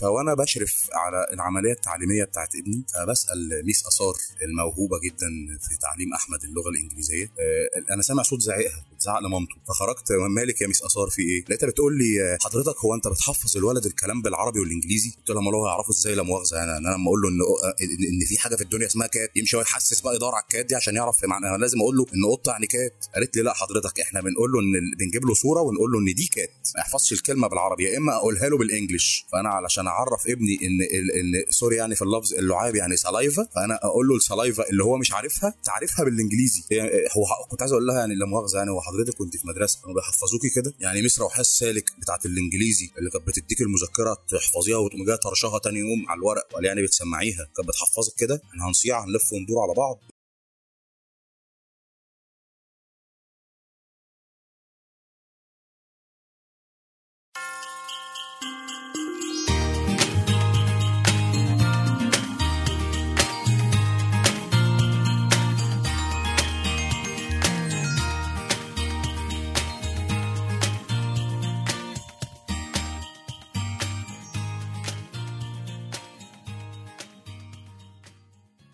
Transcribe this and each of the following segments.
فوانا بشرف على العملية التعليمية بتاعت ابني فبسأل miss آثار الموهوبة جدا في تعليم أحمد اللغة الإنجليزية. آه، أنا سامع صوت زعيقها بتزعق لمامته. فخرجت مالك يا miss آثار في إيه؟ لقيتها بتقول لي آه، حضرتك هو أنت بتحفظ الولد الكلام بالعربي والإنجليزي؟ قلت لها امال هو هيعرفه إزاي لا مؤاخذة؟ أنا أنا لما أقول له إن إن في حاجة في الدنيا اسمها cat يمشي هو يحسس بقى يدور على ال cat دي عشان يعرف معنى أنا لازم أقول له إن قطة يعني cat قالت لي لا حضرتك إحنا بنقول له إن بنجيب له صورة ونقول له إن دي cat ما يحفظش الكلمة بالعربي يا إما أقولها له بال English فأنا علشان اعرف ابني إن ان sorry يعني في اللفظ اللعاب يعني saliva فأنا أقول له ال saliva اللي هو مش عارفها تعرفها بالإنجليزي. هو كنت عايز أقول لها يعني لا مؤاخذة يعني هو حضرتك كنت في مدرسة كانوا بيحفظوكي كده؟ يعني miss روحاه السالك بتاعت الإنجليزي اللي كانت بتديك المذكرة تحفظيها وتقوم جاية طرشها تاني يوم على الورق يعني بتسمعيها. كانت بتحفظك كده؟ إحنا هنصيع هنلف وندور على بعض.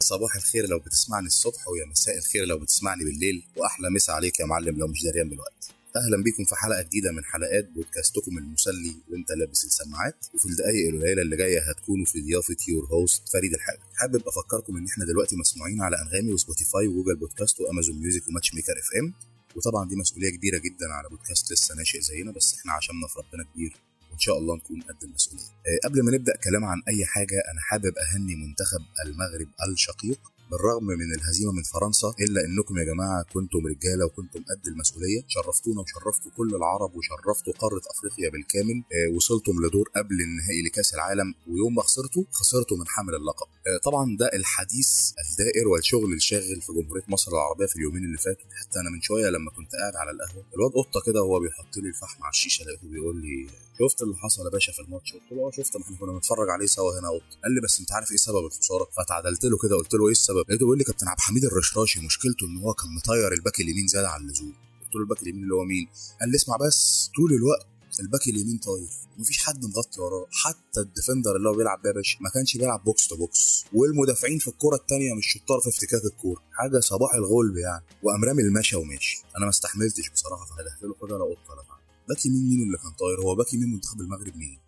صباح الخير لو بتسمعني الصبح ويا مساء الخير لو بتسمعني بالليل وأحلى مسا عليك يا معلم لو مش دريان بالوقت أهلا بيكم في حلقة جديدة من حلقات بودكاستكم المسلي وأنت لابس السماعات. وفي الدقائق القليلة اللي جاية هتكونوا في ضيافة your host فريد الحاج. حابب أفكركم إن إحنا دلوقتي مسموعين على أنغامي و Spotify و Google Podcast و Amazon Music و Matchmaker FM. وطبعا دي مسؤولية كبيرة جدا على بودكاست لسه ناشئ زينا بس إحنا عشمنا في ربنا كبير. وان شاء الله نكون قد المسؤولية. آه، قبل ما نبدأ كلام عن أي حاجة أنا حابب أهني منتخب المغرب الشقيق. بالرغم من الهزيمة من فرنسا إلا إنكم يا جماعة كنتم رجالة وكنتم قد المسؤولية. شرفتونا وشرفتوا كل العرب وشرفتوا قارة أفريقيا بالكامل. آه، وصلتم لدور قبل النهائي لكأس العالم ويوم ما خسرتوا خسرتوا من حامل اللقب. آه، طبعا ده الحديث الدائر والشغل الشاغل في جمهورية مصر العربية في اليومين اللي فاتوا. حتى أنا من شوية لما كنت قاعد على القهوة الواد قطة كده وهو بيحط لي الفحم على الشيشة لقيته بيقول لي شفت اللي حصل يا باشا في الماتش؟ قلت له آه شفت ما إحنا كنا بنتفرج عليه سوا يا قطة قال لي بس أنت عارف إيه سبب الخسارة؟ فتعدلت له كده قلت له إيه السبب؟ لقيته بيقول لي كابتن عبد الحميد الرشراشي مشكلته إن هو كان مطير ال back اليمين زيادة عن اللزوم. قلت له ال back اليمين اللي هو مين؟ قال لي اسمع بس طول الوقت ال back اليمين طاير ومفيش حد مغطي وراه حتى ال defender اللي هو بيلعب بيها يا باشا ما كانش بيلعب box to box والمدافعين في الكره الثانية مش شطار في افتكاك الكورة حاجة صباح الغلب يعني وقام رامي الماشة ومشي. أنا ما استحملتش بصراحة فندهت له خد هنا يا قطة تعالى. back يمين مين اللي كان طاير؟ هو back يمين منتخب المغرب مين؟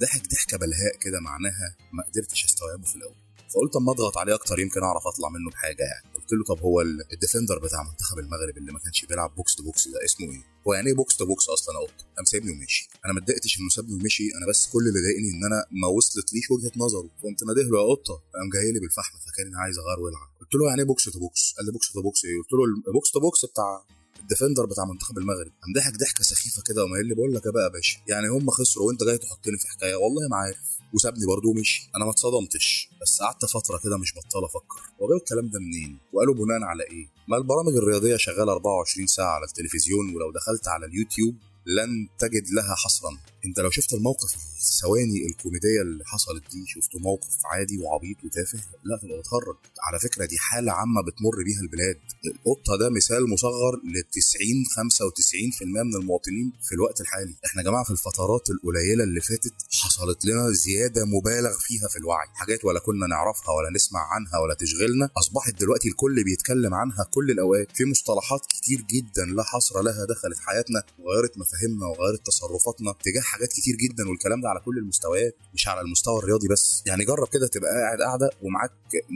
ضحك ضحكة بلهاء كده معناها ما قدرتش استوعبه في الأول. فقلت أما أضغط عليه أكتر يمكن أعرف أطلع منه بحاجة يعني. قلت له طب هو ال- الـ defender بتاع منتخب المغرب اللي ما كانش بيلعب box to box ده اسمه إيه؟ هو يعني إيه box to box أصلا؟ قطة قام سايبني ومشي. أنا ما اتضايقتش إنه سابني ومشي أنا بس كل اللي ضايقني إن أنا ما وصلتليش وجهة نظره. قمت ناديه له يا قطة. قام جاي لي بالفحم فكان عايز اغير ويلعب. قلت له يعني إيه box to box قال لي box to box إيه؟ قلت له ال box to box بتاع ال defender بتاع منتخب المغرب قام ضحك ضحكة سخيفة كده وما قال لي بقول لك بقى يا باشا يعني هم خسروا وانت جاي تحطني في حكاية. والله ما عارف. وسابني برضه ومشي. أنا ما اتصدمتش. بس قعدت فترة كده مش بطال أفكر. هو جاب الكلام ده منين؟ وقالوا بناء على إيه؟ ما البرامج الرياضية شغالة 24 ساعة على التلفزيون ولو دخلت على اليوتيوب لن تجد لها حصرا. انت لو شفت الموقف الثواني الكوميدية اللي حصلت دي شفته موقف عادي وعبيط وتافه لا تبقى بتهرج. على فكرة دي حالة عامة بتمر بيها البلاد. القطة ده مثال مصغر ل 90 95% من المواطنين في الوقت الحالي. إحنا يا جماعة في الفترات القليلة اللي فاتت حصلت لنا زيادة مبالغ فيها في الوعي. حاجات ولا كنا نعرفها ولا نسمع عنها ولا تشغلنا. أصبحت دلوقتي الكل بيتكلم عنها كل الأوقات. في مصطلحات كتير جدا لا حصر لها دخلت حياتنا وغيرت مفاهيمنا وغيرت تصرفاتنا تجاه حاجات كتير جدا والكلام ده على كل المستويات مش على المستوى الرياضي بس. يعني جرب كده تبقى قاعد قاعدة ومعاك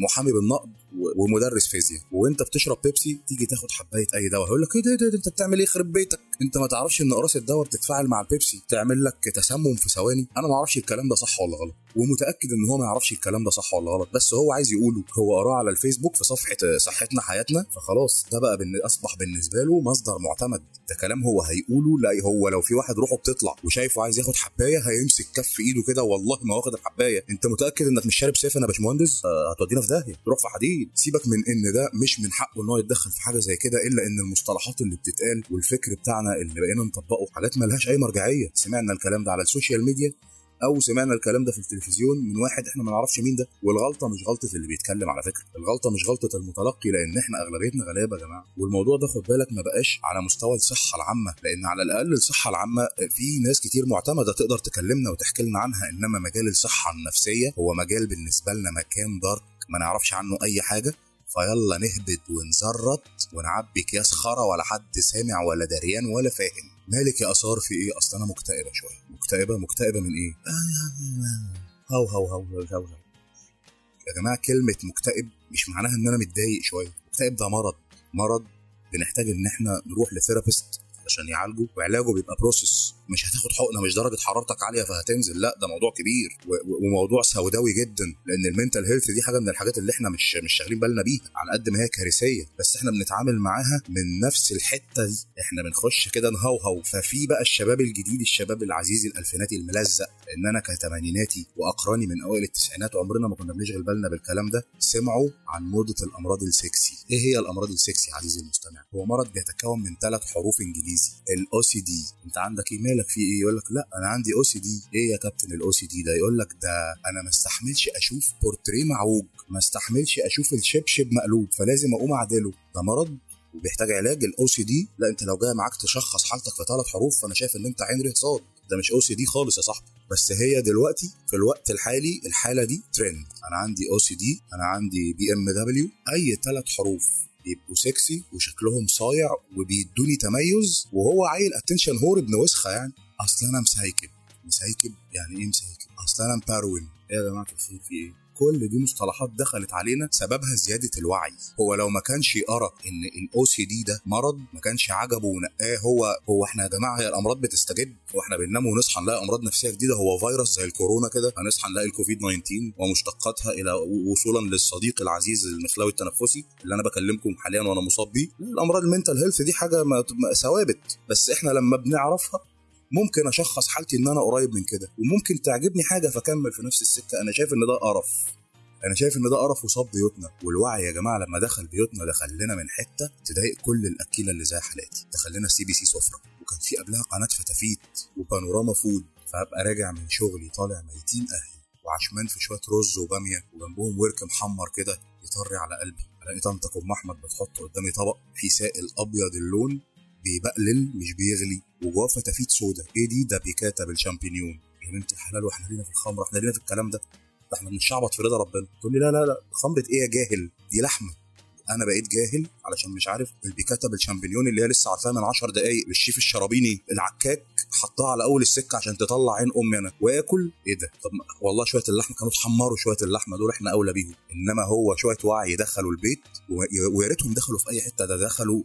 محامي بالنقض ومدرس فيزياء وانت بتشرب بيبسي تيجي تاخد حباية أي دواء هيقول لك إيه ده, ده, ده أنت بتعمل إيه؟ يخرب بيتك. أنت ما تعرفش إن قراص الدواء بتتفاعل مع البيبسي تعمل لك تسمم في ثواني. أنا ما أعرفش الكلام ده صح ولا غلط ومتأكد إن هو ما يعرفش الكلام ده صح ولا غلط بس هو عايز يقوله. هو قراه على الفيسبوك في صفحة صحتنا حياتنا فخلاص. ده بقى أصبح بالنسبة له مصدر معتمد. ده كلام هو هيقوله لا هو لو في واحد روحه بتطلع وشايفه عايز ياخد حباية هيمسك كف إيده كده والله ما واخد الحباية. أنت متأكد إنك مش شارب سيفن يا باشمهندس؟ آه، هتودينا في داهية. تروح في حديد. سيبك من إن ده مش من حقه إن هو يتدخل في حاجة زي كده إلا إن المصطلحات اللي بتتقال والفكر بتاعنا اللي بقينا نطبقه حاجات ملهاش أي مرجعية. سمعنا الكلام ده على ال social media أو سمعنا الكلام ده في التلفزيون من واحد إحنا ما نعرفش مين ده. والغلطة مش غلطة اللي بيتكلم على فكرة الغلطة مش غلطة المتلقي لأن إحنا أغلبيتنا غلابة يا جماعة. والموضوع ده خد بالك ما بقاش على مستوى الصحة العامة لأن على الأقل الصحة العامة في ناس كتير معتمدة تقدر تكلمنا وتحكي لنا عنها إنما مجال الصحة النفسية هو مجال بالنسبة لنا مكان دارك ما نعرفش عنه أي حاجة فيلا نهبد ونزرط ونعبي اكياس خرا ولا حد سامع ولا دريان ولا فاهم. مالك يا آثار في إيه؟ أصل أنا مكتئبة شوية. مكتئبة؟ مكتئبة من إيه؟ هو هو هو هو هو يا جماعة كلمة مكتئب مش معناها إن أنا متضايق شوية. مكتئب ده مرض. مرض بنحتاج إن إحنا نروح ل therapist عشان يعالجه وعلاجه بيبقى process مش هتاخد حقنة مش درجة حرارتك عالية فهتنزل. لا ده موضوع كبير وموضوع سوداوي جدا لأن ال mental health دي حاجة من الحاجات اللي إحنا مش مش شاغلين بالنا بيها على قد ما هي كارثية. بس إحنا بنتعامل معاها من نفس الحتة دي. إحنا بنخش كده نهوهو. ففي بقى الشباب الجديد الشباب العزيز الالفيناتي الملزق. لأن أنا كثمانيناتي وأقراني من أوائل التسعينات عمرنا ما كنا بنشغل بالنا بالكلام ده. سمعوا عن موضة الأمراض السكسي. إيه هي الأمراض السكسي عزيزي المستمع؟ هو مرض بيتكون من ثلاث حروف إنجليزي. ال OCD أنت عندك إيه مالك في إيه؟ يقول لك لا أنا عندي OCD إيه يا كابتن ال OCD ده؟ يقول لك ده أنا ما استحملش أشوف بورتريه معوج ما استحملش أشوف الشبشب مقلوب فلازم أقوم أعدله. ده مرض وبيحتاج علاج ال OCD لا أنت لو جاي معاك تشخص حالتك في ثلاث حروف فأنا شايف إن أنت عين ره صاد ده مش OCD خالص يا صاحبي. بس هي دلوقتي في الوقت الحالي الحالة دي ترند أنا عندي أو سي دي أنا عندي بي ام دبليو أي ثلاث حروف. بيبقوا سكسي وشكلهم صايع وبيدوني تميز وهو عيل attention whore ابن وسخة يعني. أصل أنا مسايكب. مسايكب يعني إيه مسايكب؟ أصل أنا مبرون إيه يا جماعة الخير في إيه؟ كل دي مصطلحات دخلت علينا سببها زيادة الوعي. هو لو ما كانش يقرأ إن ال OCD ده مرض ما كانش عجبه ونقاه هو هو إحنا يا جماعة هي الأمراض بتستجد؟ وإحنا بننام ونصحى نلاقي أمراض نفسية جديدة؟ هو فيروس زي الكورونا كده هنصحى نلاقي الكوفيد 19 ومشتقاتها إلى وصولا للصديق العزيز المخلاوي التنفسي اللي أنا بكلمكم حاليا وأنا مصاب بيه. الأمراض ال mental health دي حاجة ثوابت. بس إحنا لما بنعرفها ممكن أشخص حالتي إن أنا قريب من كده وممكن تعجبني حاجة فأكمل في نفس السكة. أنا شايف إن ده قرف. أنا شايف إن ده قرف وصاب بيوتنا. والوعي يا جماعة لما دخل بيوتنا دخل لنا من حتة تضايق كل الأكيلة اللي زي حالاتي. دخل لنا CBC سفرة. وكان في قبلها قناة فتافيت وبانوراما فود. فابقى راجع من شغلي طالع ميتين أهلي. وعشمان في شوية رز وبامية وجنبهم ورك محمر كده يطري على قلبي. ألاقي طنطك ام أحمد بتحط قدامي طبق فيه سائل أبيض اللون بيبقلل مش بيغلي. وجواه فتافيت سودا. إيه دي؟ ده بيكاتا بالشامبينيون. يا بنت الحلال وإحنا لينا في الخمر إحنا لينا في الكلام ده. ده إحنا بنشعبط في رضا ربنا. تقول لي لا لا لا. خمرة إيه يا جاهل؟ دي لحمة. أنا بقيت جاهل علشان مش عارف البيكاتا بالشامبينيون اللي هي لسه عارفاها من 10 دقايق للشيف الشرابيني. العكاك حطها على أول السكة عشان تطلع عين أمي أنا. وآكل؟ إيه ده؟ طب والله شوية اللحمة كانوا اتحمروا شوية اللحمة دول إحنا أولى بيهم. إنما هو شوية وعي دخلوا البيت ويا ريتهم دخلوا في أي حتة ده دخلوا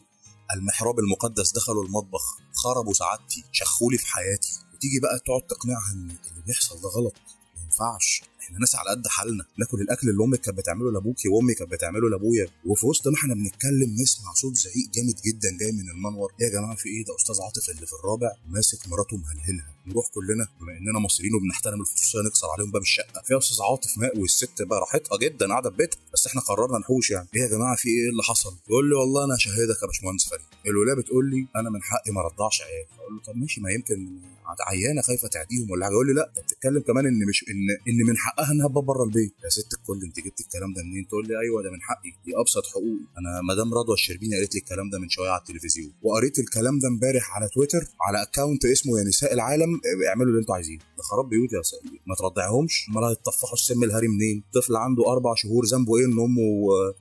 المحراب المقدس دخلوا المطبخ خربوا سعادتي شخولي في حياتي. وتيجي بقى تقعد تقنعها إن اللي بيحصل ده غلط. ما ينفعش. إحنا ناس على قد حالنا. ناكل الأكل اللي أمك كانت بتعمله لأبوكي وأمي كانت بتعمله لأبويا. وفي وسط ما إحنا بنتكلم نسمع صوت زعيق جامد جدا جاي من المنور. إيه يا جماعة في إيه؟ ده أستاذ عاطف اللي في الرابع ماسك مراته مهلهلها. نروح كلنا بما إننا مصريين وبنحترم الخصوصية نكسر عليهم باب الشقة. في أستاذ عاطف ماء والست بقى راحتها جدا قاعدة في بيتها بس إحنا قررنا نحوش يعني. إيه يا جماعة في إيه اللي حصل؟ يقول لي والله أنا شهادك يا باشمهندس فريد. الولاية بتقول لي أنا من حقي ما أرضعش عيال أقول له طب ماشي ما يمكن عيانة خايفة تعديهم ولا حاجة. يقول لي لا انت بتتكلم كمان إن مش إن إن من حقها إنها تبقى بره البيت. يا ست الكل أنت جبت الكلام ده منين؟ تقول لي أيوه ده من حقي دي أبسط حقوقي أنا مدام رضوى الشربيني قالت لي الكلام ده من شوية على التلفزيون وقريت الكلام ده امبارح على تويتر على account اسمه يا نساء العالم اعملوا اللي أنتوا عايزينه. ده خراب بيوت يا سيدي. ما ترضعهمش امال هيتطفحوا السم الهري منين؟ طفل عنده أربع شهور ذنبه إيه؟ إن أمه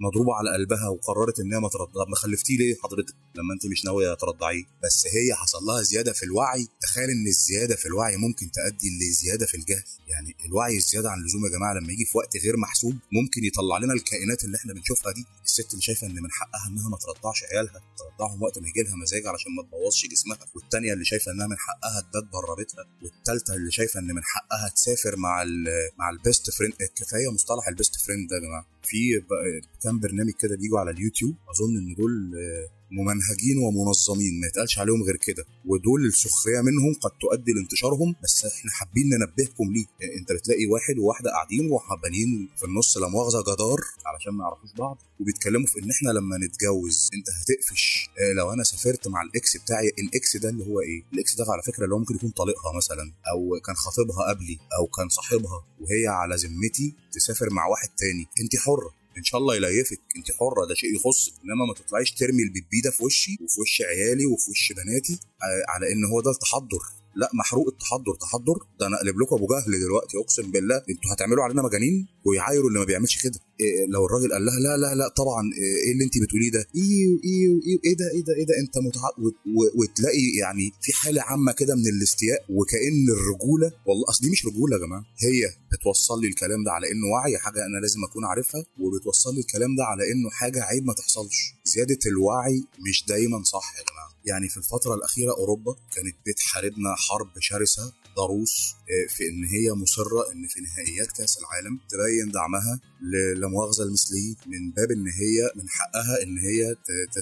مضروبة على قلبها وقررت إن هي ما ترضع ما خلفتيه ليه حضرتك؟ لما أنت مش ناوية ترضعيه. بس هي حصل لها زيادة في الوعي. تخيل إن الزيادة في الوعي ممكن تؤدي لزيادة في الجهل. يعني الوعي الزيادة عن اللزوم يا جماعة لما يجي في وقت غير محسوب ممكن يطلع لنا الكائنات اللي إحنا بنشوفها دي. الست اللي شايفة إن من حقها إنها ما ترضعش عيالها ترضعهم وقت ما يجي لها مزاج علشان ما تبوظش جسمها والتانية اللي شايفة إنها من حقها تبات بره بيتها والتالتة اللي شايفة إن من حقها تسافر مع ال مع ال best friend كفايه مصطلح ال best friend ده يا جماعة. في كام برنامج كده بيجوا على اليوتيوب أظن إن دول ممنهجين ومنظمين ما يتقالش عليهم غير كده. ودول السخرية منهم قد تؤدي لانتشارهم بس إحنا حابين ننبهكم ليه. يعني أنت بتلاقي واحد وواحدة قاعدين وحبانين في النص لا مؤاخذة جدار علشان ما يعرفوش بعض وبيتكلموا في إن إحنا لما نتجوز أنت هتقفش. آه لو أنا سافرت مع الإكس بتاعي الإكس ده اللي هو إيه؟ الإكس ده على فكرة اللي هو ممكن يكون طليقها مثلا أو كان خطيبها قبلي أو كان صاحبها وهي على ذمتي تسافر مع واحد تاني. أنت حرة. إن شاء الله يليفك. أنت حرة ده شيء يخصك إنما ما تطلعيش ترمي البيبي ده في وشي وفي وش عيالي وفي وش بناتي آه على إن هو ده التحضر لا محروق التحضر. تحضر؟ ده أنا أقلب لكم أبو جهل دلوقتي أقسم بالله. أنتوا هتعملوا علينا مجانين؟ ويعايروا اللي ما بيعملش كده لو الراجل قال لها لا لا لا طبعا إيه اللي أنت بتقوليه ده؟ إيه إيه إيه إيه ده إيه ده إيه ده؟ أنت متع... وتلاقي يعني في حالة عامة كده من الاستياء وكأن الرجولة والله أصل دي مش رجولة يا جماعة هي بتوصل لي الكلام ده على إنه وعي حاجة أنا لازم أكون عارفها وبتوصل لي الكلام ده على إنه حاجة عيب ما تحصلش. زيادة الوعي مش دايما صح يا جماعة. يعني في الفترة الأخيرة أوروبا كانت بتحاربنا حرب شرسة ضروس في إن هي مصرة إن في نهائيات كأس العالم تبين دعمها لمؤاخذة المثليين من باب إن هي من حقها إن هي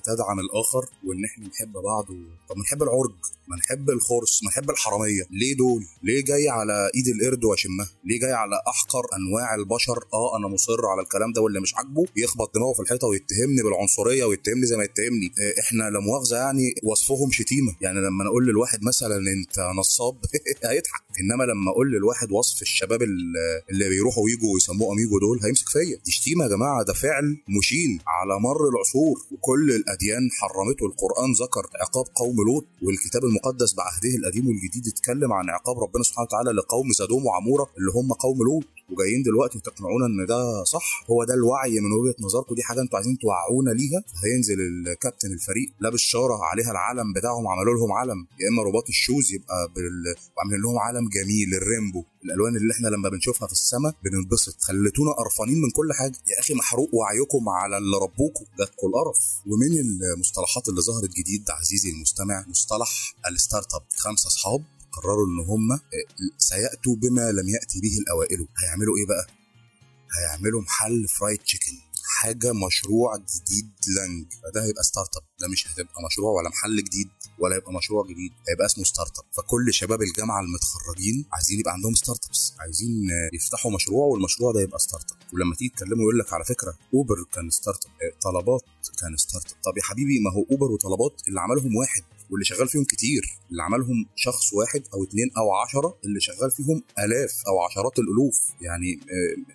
تدعم الآخر وإن إحنا نحب بعض و... طب ما نحب العرج ما نحب الخرس ما نحب الحرامية ليه دول؟ ليه جاي على إيد القرد وأشمها؟ ليه جاي على أحقر أنواع البشر؟ أه أنا مصر على الكلام ده واللي مش عاجبه يخبط دماغه في الحيطة ويتهمني بالعنصرية ويتهمني زي ما يتهمني إحنا لا مؤاخذة يعني وصفهم شتيمة يعني لما أنا أقول للواحد مثلا أنت نصاب هيضحك إنما لما أقول للواحد وصف الشباب اللي بيروحوا ويجوا ويسموه amigo دول هيمسك فيا دي شتيمه يا جماعة ده فعل مشين على مر العصور. وكل الأديان حرمته. القرآن ذكر عقاب قوم لوط والكتاب المقدس بعهده القديم والجديد اتكلم عن عقاب ربنا سبحانه وتعالى لقوم سدوم وعمورة اللي هم قوم لوط. وجايين دلوقتي تقنعونا إن ده صح. هو ده الوعي من وجهة نظركم. دي حاجة أنتوا عايزين توعونا ليها. هينزل الكابتن الفريق لابس شاره عليها العلم بتاعهم عملوا لهم علم يا إما رباط ال shoes يبقى بال... وعاملين لهم علم جميل ال rainbow. الألوان اللي إحنا لما بنشوفها في السماء بننبسط. خليتونا قرفانين من كل حاجة. يا أخي محروق وعيكم على اللي ربوكم. جاتكم القرف ومن المصطلحات اللي ظهرت جديد عزيزي المستمع مصطلح ال startup خمسة أصحاب قرروا إن هم سيأتوا بما لم يأتي به الأوائل. هيعملوا إيه بقى؟ هيعملوا محل fried chicken حاجة مشروع جديد لانج فده هيبقى startup ده مش هتبقى مشروع ولا محل جديد. ولا هيبقى مشروع جديد هيبقى اسمه startup فكل شباب الجامعة المتخرجين عايزين يبقى عندهم startups عايزين يفتحوا مشروع والمشروع ده يبقى startup ولما تيجي تكلموا يقول لك على فكرة اوبر كان startup طلبات كان startup طب يا حبيبي ما هو اوبر وطلبات اللي عملهم واحد. واللي شغال فيهم كتير اللي عملهم شخص واحد أو اتنين أو عشرة اللي شغال فيهم آلاف أو عشرات الألوف. يعني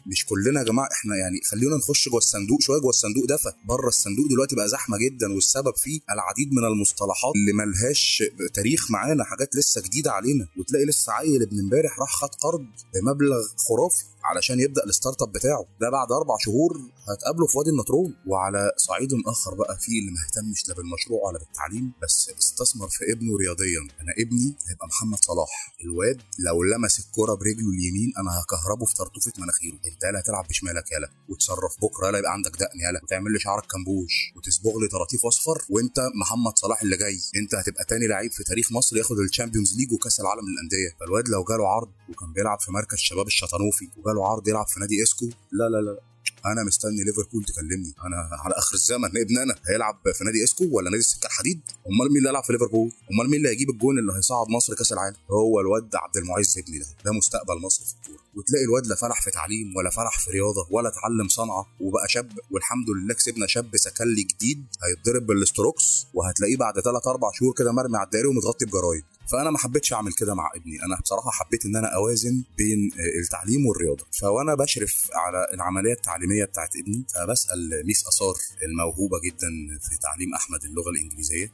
مش كلنا يا جماعة إحنا يعني خلينا نخش جوه الصندوق شوية جوه الصندوق دفى بره الصندوق دلوقتي بقى زحمة جدا والسبب فيه العديد من المصطلحات اللي ملهاش تاريخ معانا حاجات لسه جديدة علينا. وتلاقي لسه عيل ابن امبارح راح خد قرض بمبلغ خرافي. علشان يبدأ ال startup بتاعه. ده بعد أربع شهور هتقابله في وادي النطرون. وعلى صعيد آخر بقى في اللي ما اهتمش لا بالمشروع ولا بالتعليم بس استثمر في ابنه رياضيا. أنا ابني هيبقى محمد صلاح. الواد لو لمس الكرة برجله اليمين أنا هكهربه في طرطوفه مناخيره. أنت يالا هتلعب بشمالك يالا. ومن بكرة يالا يبقى عندك دقن يالا. وتعمل لي شعرك كمبوش. وتصبغ لي طراطيف أصفر. وأنت محمد صلاح اللي جاي. أنت هتبقى تاني لعيب في تاريخ مصر ياخد ال Champions League وكأس العالم للأندية. فالواد لو جاله عرض وكان بيلعب في مركز شباب الشطنوفي وجاله عرض يلعب في نادي اسكو لا لا لا. أنا مستني ليفربول تكلمني. أنا على آخر الزمن. ابننا هيلعب في نادي اسكو ولا نادي السكة الحديد؟ أمال مين اللي هيلعب في ليفربول؟ أمال مين اللي هيجيب الجون اللي هيصعد مصر كأس العالم؟ هو الواد عبد المعز ابني ده. ده مستقبل مصر في الكورة. وتلاقي الواد لا فلح في تعليم ولا فلح في رياضة ولا اتعلم صنعة وبقى شاب والحمد لله كسبنا شاب سيكلي جديد هيتضرب بالاستروكس وهتلاقيه بعد 3 4 شهور كده مرمي على الدائري ومتغطي بجرايد فأنا ما حبيتش أعمل كده مع ابني. أنا بصراحة حبيت إن أنا أوازن بين التعليم والرياضة. فوأنا بشرف على العملية التعليمية بتاعت ابني فبسأل miss آثار الموهوبة جدا في تعليم أحمد اللغة الإنجليزية.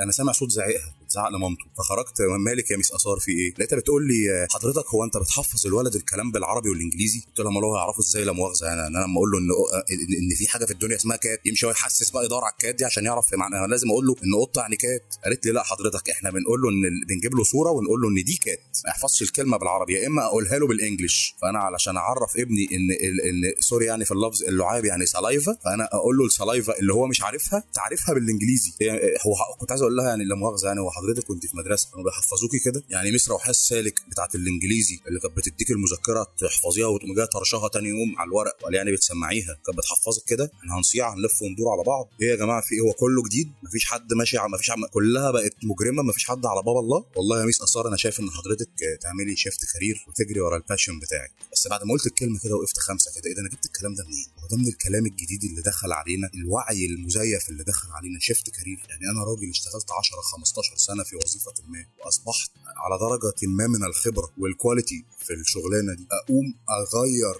أنا سامع صوت زعيقها بتزعق لمامته. فخرجت مالك يا miss آثار في إيه؟ لقيتها بتقول لي حضرتك هو أنت بتحفظ الولد الكلام بالعربي والإنجليزي؟ قلت لها امال هو هيعرفه إزاي لا مؤاخذة. أنا أنا لما أقول له إن إن في حاجة في الدنيا اسمها cat يمشي هو يحسس بقى يدور على ال cat دي عشان يعرف معناها. لازم أقول له إن قطه يعني cat قالت لي لا حضرتك إحنا بنقول له إن بنجيب له صورة ونقول له إن دي cat ما يحفظش الكلمة بالعربي يا إما أقولها له بال English فأنا علشان أعرف ابني إن إن سوري يعني في اللفظ اللعاب يعني سلايفا فأنا أقول له السلايفا اللي هو مش عارفها تعرفها بالإنجليزي. هو كنت عايز أقول لها يعني لا مؤاخذة يعني هو حضرتك كنت في مدرسة كانوا بيحفظوكي كده؟ يعني مس روحاه السالك بتاعت الإنجليزي اللي كانت بتديك المذكرة تحفظيها وتقوم جاية طرشها تاني يوم على الورق ولا يعني بتسمعيها. كانت بتحفظك كده؟ إحنا هنصيع هنلف وندور على بعض. إيه يا جماعة في إيه؟ هو كله جديد؟ مفيش حد ماشي مفيش. كلها بقت مجرمة مفيش حد على باب الله والله يا ميس آثار أنا شايف إن حضرتك تعملي shift career وتجري ورا ال passion بتاعك. بس بعد ما قلت الكلمة كده وقفت خمسة كده إيه ده أنا جبت الكلام ده منين؟ هو ده من الكلام الجديد اللي دخل علينا الوعي المزيف اللي دخل علينا shift career. يعني أنا راجل اشتغلت 10 15 سنة في وظيفة ما وأصبحت على درجة ما من الخبرة وال quality في الشغلانة دي. أقوم أغير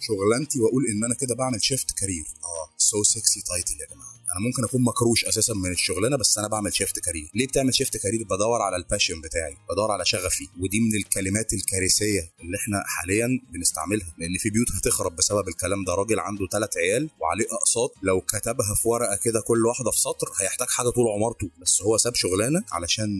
شغلانتي وأقول إن أنا كده بعمل shift career. آه so sexy title يا جماعة. أنا ممكن أكون مكروش أساسا من الشغلانة بس أنا بعمل shift career ليه بتعمل shift career بدور على ال passion بتاعي بدور على شغفي. ودي من الكلمات الكارثية اللي إحنا حاليا بنستعملها لأن في بيوت هتخرب بسبب الكلام ده. راجل عنده ثلاث عيال وعليه أقساط. لو كتبها في ورقة كده كل واحدة في سطر هيحتاج حاجة طول عمارته. بس هو ساب شغلانة علشان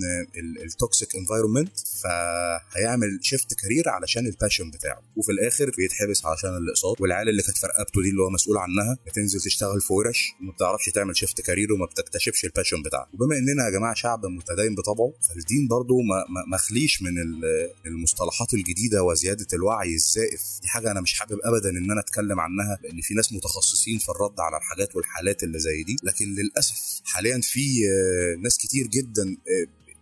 ال toxic environment فهيعمل shift career علشان ال passion بتاعه. وفي الآخر بيتحبس علشان الأقساط. والعيال اللي كانت في رقبته دي اللي هو مسؤول عنها بتنزل تشتغل في ورش وما بتعرفش تعمل shift career وما بتكتشفش ال passion بتاعها وبما إننا يا جماعة شعب متدين بطبعه فالدين برضو ما مخليش من المصطلحات الجديدة وزيادة الوعي الزائف. دي حاجة أنا مش حابب ابدا إن أنا أتكلم عنها لأن في ناس متخصصين في الرد على الحاجات والحالات اللي زي دي. لكن للأسف حاليا في ناس كتير جدا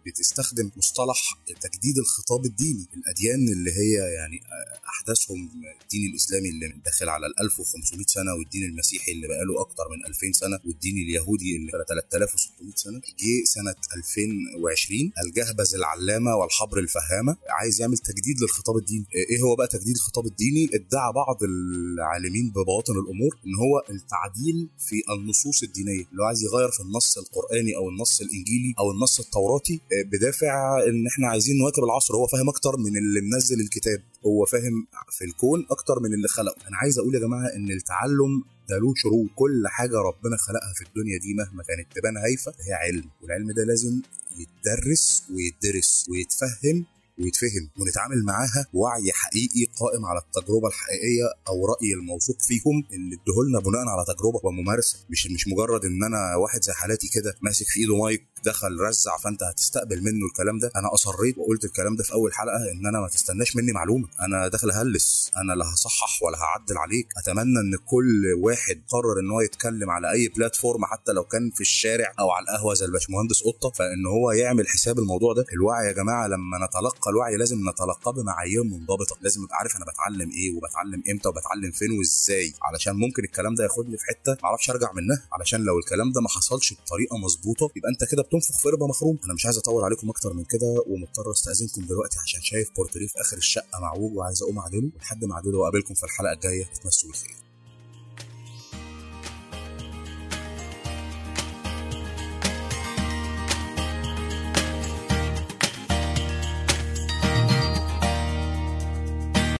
بتستخدم مصطلح تجديد الخطاب الديني. الأديان اللي هي يعني أحداثهم الدين الإسلامي اللي داخل على ال 1500 سنة والدين المسيحي اللي بقاله أكتر من 2000 سنة والدين اليهودي اللي 3600 سنة. جه سنة 2020 الجهبذ العلامة والحبر الفهامة. عايز يعمل تجديد للخطاب الديني. إيه هو بقى تجديد الخطاب الديني؟ ادعى بعض العالمين ببواطن الأمور إن هو التعديل في النصوص الدينية. اللي هو عايز يغير في النص القرآني أو النص الإنجيلي أو النص التوراتي بدافع إن إحنا عايزين نواكب العصر. هو فاهم أكتر من اللي منزل الكتاب. هو فاهم في الكون أكتر من اللي خلقه. أنا عايز أقول يا جماعة إن التعلم ده له شروط. كل حاجة ربنا خلقها في الدنيا دي مهما كانت تبان هايفة هي علم. والعلم ده لازم يتدرس ويتدرس ويتفهم ويتفهم ونتعامل معاها وعي حقيقي قائم على التجربة الحقيقية أو رأي الموثوق فيهم. اللي ادهولنا بناء على تجربة وممارسة. مش مش مجرد إن أنا واحد زي حالاتي كده ماسك في إيده مايك دخل رزع فانت هتستقبل منه الكلام ده. أنا أصريت وقلت الكلام ده في أول حلقة إن أنا ما تستناش مني معلومة. أنا داخل أهلس. أنا لا هصحح ولا هعدل عليك. أتمنى إن كل واحد قرر إن هو يتكلم على أي بلاتفورم حتى لو كان في الشارع أو على القهوة زي الباشمهندس قطة. فإن هو يعمل حساب الموضوع ده. الوعي يا جماعة لما نتلقى الوعي لازم نتلقاه بمعايير منضبطة. لازم أبقى عارف أنا بتعلم إيه وبتعلم إمتى وبتعلم فين وإزاي. علشان ممكن الكلام ده ياخدني في حتة ما أعرفش أرجع منها. علشان لو الكلام ده ما حصلش بطريقة مظبوطة يبقى أنت كده بتنفخ في ربا مخروم. أنا مش عايز أطول عليكم أكتر من كده ومضطر أستأذنكم دلوقتي عشان شايف بورتريه في آخر الشقة معوج وعايز أقوم أعدله لحد ما أعدله واقابلكم في الحلقة الجاية. تمسوا بالخير.